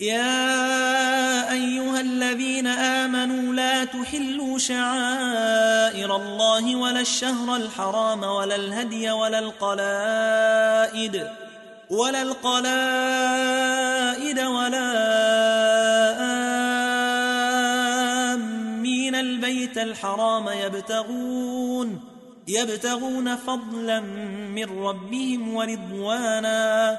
يا أيها الذين آمنوا لا تحلوا شعائر الله ولا الشهر الحرام ولا الهدي ولا القلائد ولا القلائد ولا آمين البيت الحرام يبتغون يبتغون فضلا من ربهم ورضوانا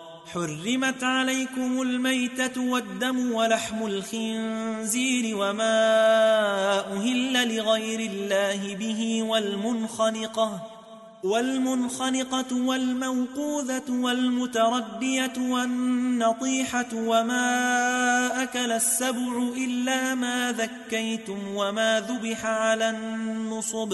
حرمت عليكم الميتة والدم ولحم الخنزير وما أهل لغير الله به والمنخنقة والمنخنقة والموقوذة والمتردية والنطيحة وما أكل السبع إلا ما ذكيتم وما ذبح على النصب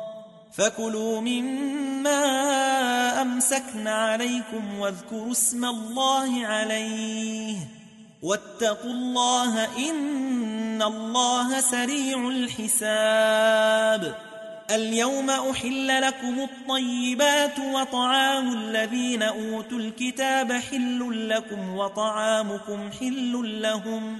فكلوا مما أمسكن عليكم واذكروا اسم الله عليه واتقوا الله إن الله سريع الحساب. اليوم أحل لكم الطيبات وطعام الذين أوتوا الكتاب حل لكم وطعامكم حل لهم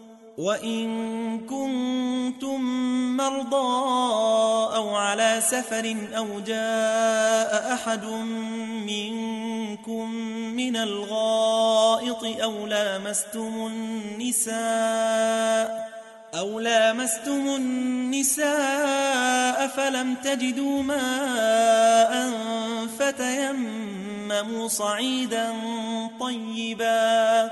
وإن كنتم مرضى أو على سفر أو جاء أحد منكم من الغائط أو لامستم النساء أو لامستم النساء فلم تجدوا ماء فتيمموا صعيدا طيبا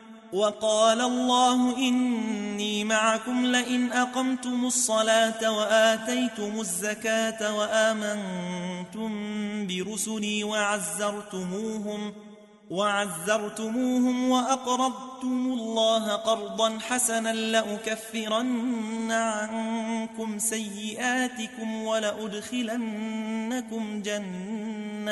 وقال الله إني معكم لئن أقمتم الصلاة وآتيتم الزكاة وآمنتم برسلي وعزرتموهم وعزرتموهم وأقرضتم الله قرضا حسنا لأكفرن عنكم سيئاتكم ولأدخلنكم جنات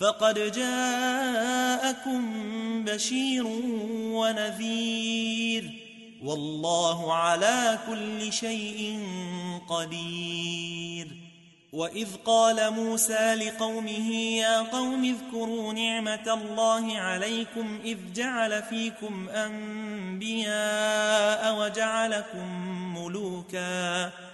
فقد جاءكم بشير ونذير والله على كل شيء قدير. وإذ قال موسى لقومه يا قوم اذكروا نعمة الله عليكم إذ جعل فيكم أنبياء وجعلكم ملوكاً.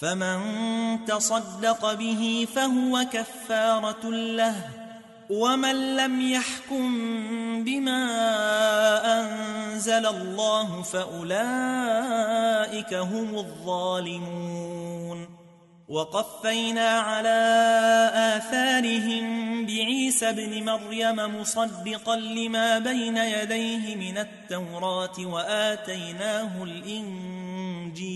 فمن تصدق به فهو كفارة له ومن لم يحكم بما أنزل الله فأولئك هم الظالمون. وقفينا على آثارهم بعيسى بن مريم مصدقا لما بين يديه من التوراة وآتيناه الإنجيل.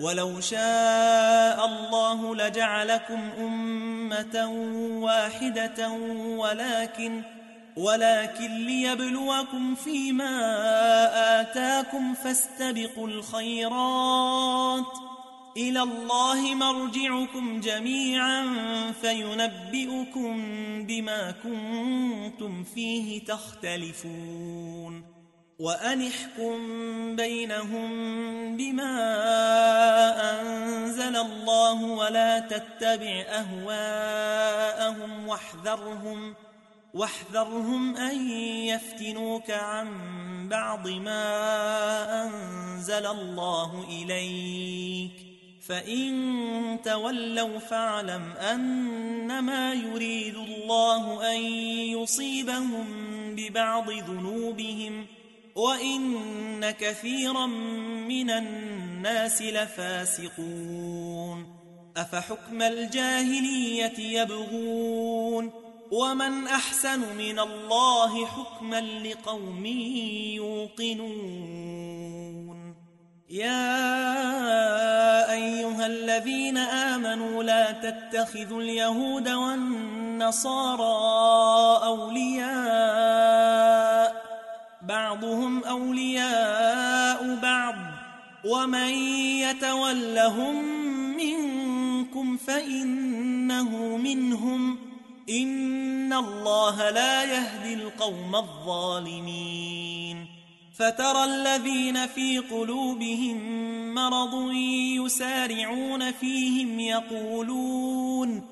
ولو شاء الله لجعلكم أمة واحدة ولكن ولكن ليبلوكم فيما آتاكم فاستبقوا الخيرات إلى الله مرجعكم جميعا فينبئكم بما كنتم فيه تختلفون وأنحكم بينهم بما أنزل الله ولا تتبع أهواءهم واحذرهم واحذرهم أن يفتنوك عن بعض ما أنزل الله إليك. فإن تولوا فاعلم أنما يريد الله أن يصيبهم ببعض ذنوبهم وإن كثيرا من الناس لفاسقون أفحكم الجاهلية يبغون ومن أحسن من الله حكما لقوم يوقنون يا أيها الذين آمنوا لا تتخذوا اليهود والنصارى أولياء بعضهم أولياء بعض ومن يتولهم منكم فإنه منهم إن الله لا يهدي القوم الظالمين. فترى الذين في قلوبهم مرض يسارعون فيهم يقولون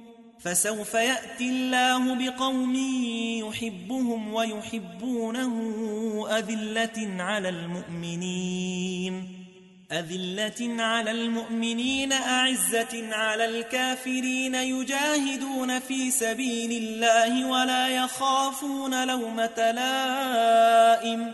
فسوف يأتي الله بقوم يحبهم ويحبونه أذلة على المؤمنين. أذلة على المؤمنين أعزة على الكافرين يجاهدون في سبيل الله ولا يخافون لومة لائم.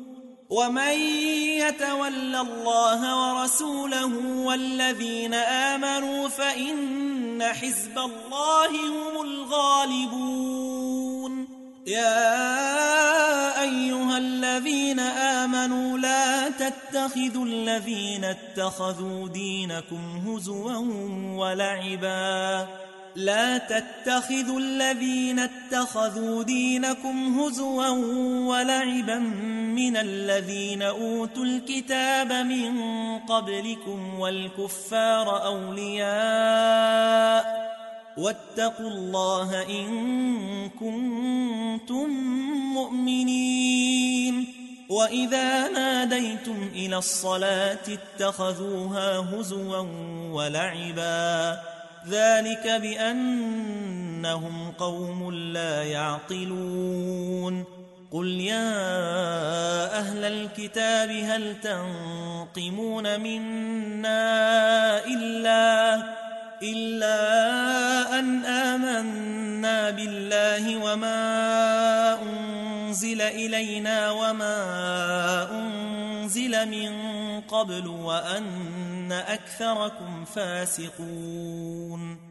ومن يتول الله ورسوله والذين آمنوا فإن حزب الله هم الغالبون يا أيها الذين آمنوا لا تتخذوا الذين اتخذوا دينكم هزوا ولعبا لا تتخذوا الذين اتخذوا دينكم هزوا ولعبا من الذين أوتوا الكتاب من قبلكم والكفار أولياء واتقوا الله إن كنتم مؤمنين وإذا ناديتم إلى الصلاة اتخذوها هزوا ولعبا ذلك بأنهم قوم لا يعقلون. قل يا أهل الكتاب هل تنقمون منا إلا إلا أن آمنا بالله وما أنزل إلينا وما أنزل من قبل وأن أكثركم فاسقون.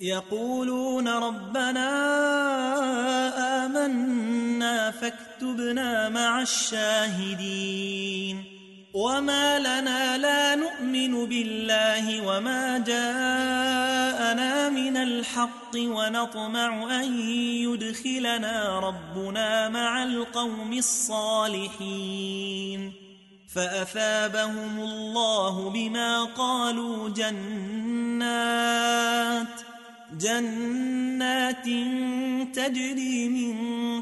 يقولون ربنا آمنا فاكتبنا مع الشاهدين. وما لنا لا نؤمن بالله وما جاءنا من الحق ونطمع أن يدخلنا ربنا مع القوم الصالحين. فأثابهم الله بما قالوا جنات. جنات تجري من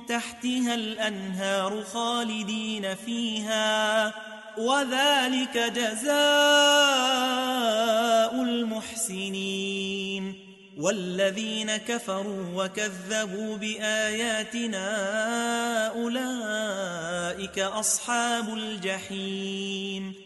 تحتها الأنهار خالدين فيها وذلك جزاء المحسنين. والذين كفروا وكذبوا بآياتنا أولئك أصحاب الجحيم.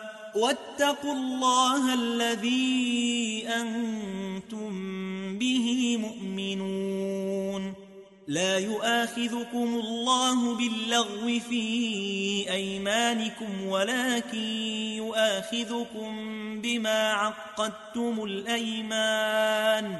واتقوا الله الذي أنتم به مؤمنون. لا يؤاخذكم الله باللغو في أيمانكم ولكن يؤاخذكم بما عقدتم الأيمان.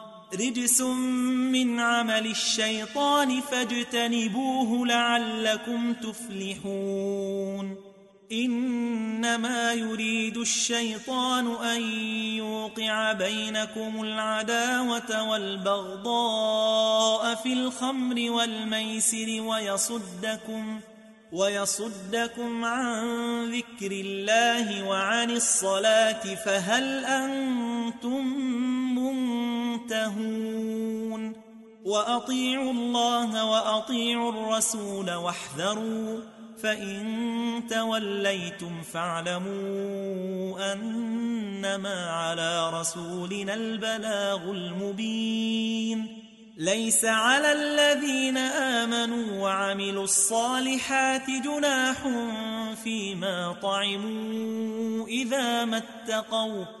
رجس من عمل الشيطان فاجتنبوه لعلكم تفلحون. إنما يريد الشيطان أن يوقع بينكم العداوة والبغضاء في الخمر والميسر ويصدكم ويصدكم عن ذكر الله وعن الصلاة فهل أنتم منتهون وأطيعوا الله وأطيعوا الرسول واحذروا فإن توليتم فاعلموا أنما على رسولنا البلاغ المبين. ليس على الذين آمنوا وعملوا الصالحات جناح فيما طعموا إذا ما اتقوا.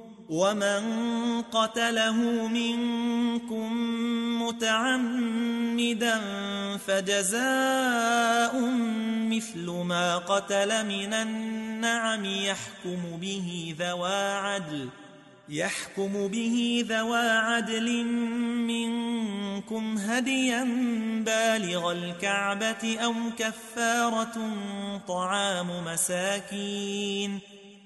ومن قتله منكم متعمدا فجزاء مثل ما قتل من النعم يحكم به ذوى عدل يحكم به ذوى عدل منكم هديا بالغ الكعبة أو كفارة طعام مساكين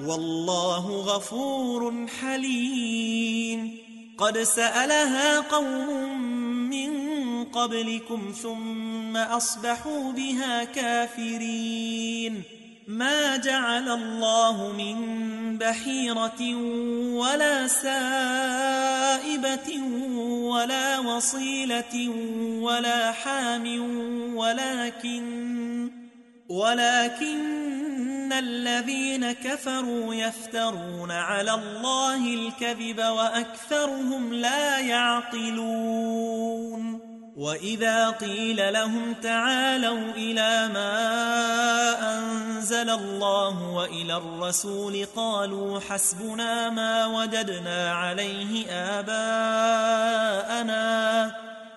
والله غفور حليم. قد سألها قوم من قبلكم ثم أصبحوا بها كافرين. ما جعل الله من بحيرة ولا سائبة ولا وصيلة ولا حام ولكن ولكن الذين كفروا يفترون على الله الكذب وأكثرهم لا يعقلون وإذا قيل لهم تعالوا إلى ما أنزل الله وإلى الرسول قالوا حسبنا ما وجدنا عليه آباءنا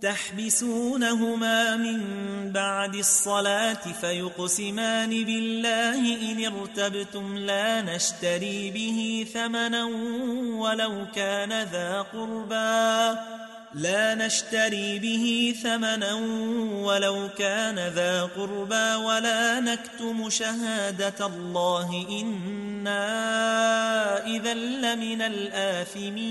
تحبسونهما من بعد الصلاة فيقسمان بالله إن ارتبتم لا نشتري به ثمنا ولو كان ذا قربا لا نشتري به ثمنا ولو كان ذا قربا ولا نكتم شهادة الله. إنا إذا لمن الآثمين.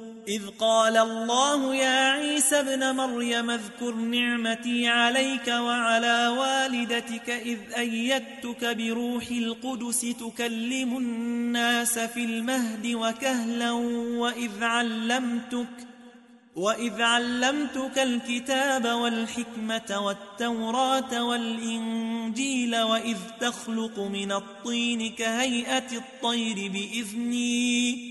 إذ قال الله يا عيسى ابن مريم اذكر نعمتي عليك وعلى والدتك إذ أيدتك بروح القدس تكلم الناس في المهد وكهلا وإذ علمتك وإذ علمتك الكتاب والحكمة والتوراة والإنجيل وإذ تخلق من الطين كهيئة الطير بإذني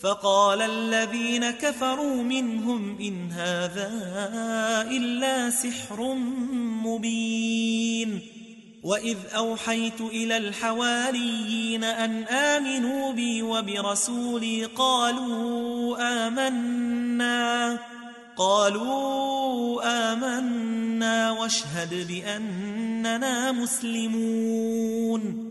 فقال الذين كفروا منهم إن هذا إلا سحر مبين وإذ أوحيت إلى الحواريين أن آمنوا بي وبرسولي قالوا آمنا قالوا آمنا واشهد بأننا مسلمون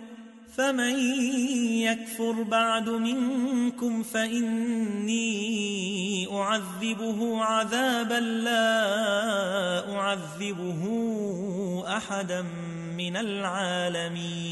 فمن يكفر بعد منكم فإني أعذبه عذابا لا أعذبه أحدا من العالمين.